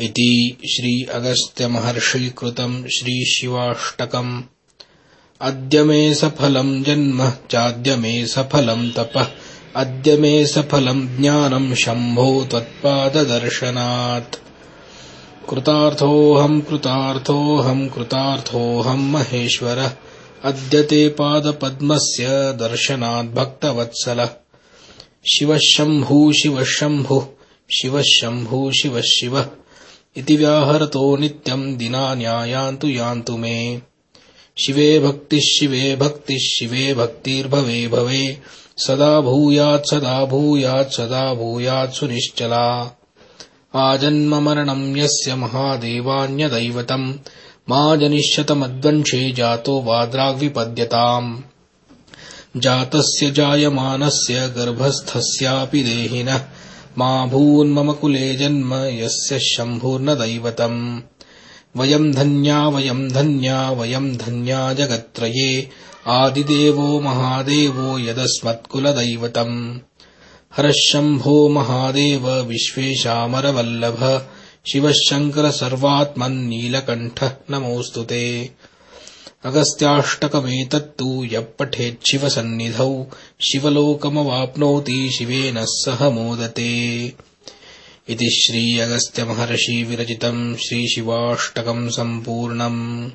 इति श्री अगस्त्यमहर्षिकृतम् श्रीशिवाष्टकम् अद्य मे सफलम् जन्म चाद्य मे सफलम् तपः। अद्य मे सफलम् ज्ञानम् शम्भो त्वत्पाददर्शनात्। कृतार्थोऽहम् कृतार्थोऽहम् कृतार्थोऽहम् महेश्वरः। अद्य ते पादपद्मस्य दर्शनात् भक्तवत्सलः। शिवः शम्भुः शिवः शम्भुः शिवः शम्भुः शिवः शिवः इति व्याहरतो नित्यम् दिनान्यायान्तु यान्तु मे। शिवे भक्तिः शिवे भक्तिः शिवे भक्तिर्भवे भवे। सदा भूयात् सदा भूयात् सदा भूयात् सुनिश्चला। आजन्ममरणम् यस्य महादेवान्यदैवतम् मा जनिष्यतमद्वंशे जातो वाद्राग्विपद्यताम्। जातस्य जायमानस्य गर्भस्थस्यापि देहिनः मा भून्मम कुले जन्म यस्य शम्भुर्न दैवतम् वयम् धन्या वयम् धन्या वयम् धन्या जगत्त्रये। आदिदेवो महादेवो यदस्मत्कुलदैवतम्। हरः शम्भो महादेव शङ्कर सर्वात्मन्नीलकण्ठः नमोऽस्तु ते अगस्त्याष्टकमेतत्तु यः पठेच्छिवसन्निधौ शिवलोकमवाप्नोति शिवेन सह मोदते। इति श्री अगस्त्यमहर्षिविरचितम् श्रीशिवाष्टकम् सम्पूर्णम्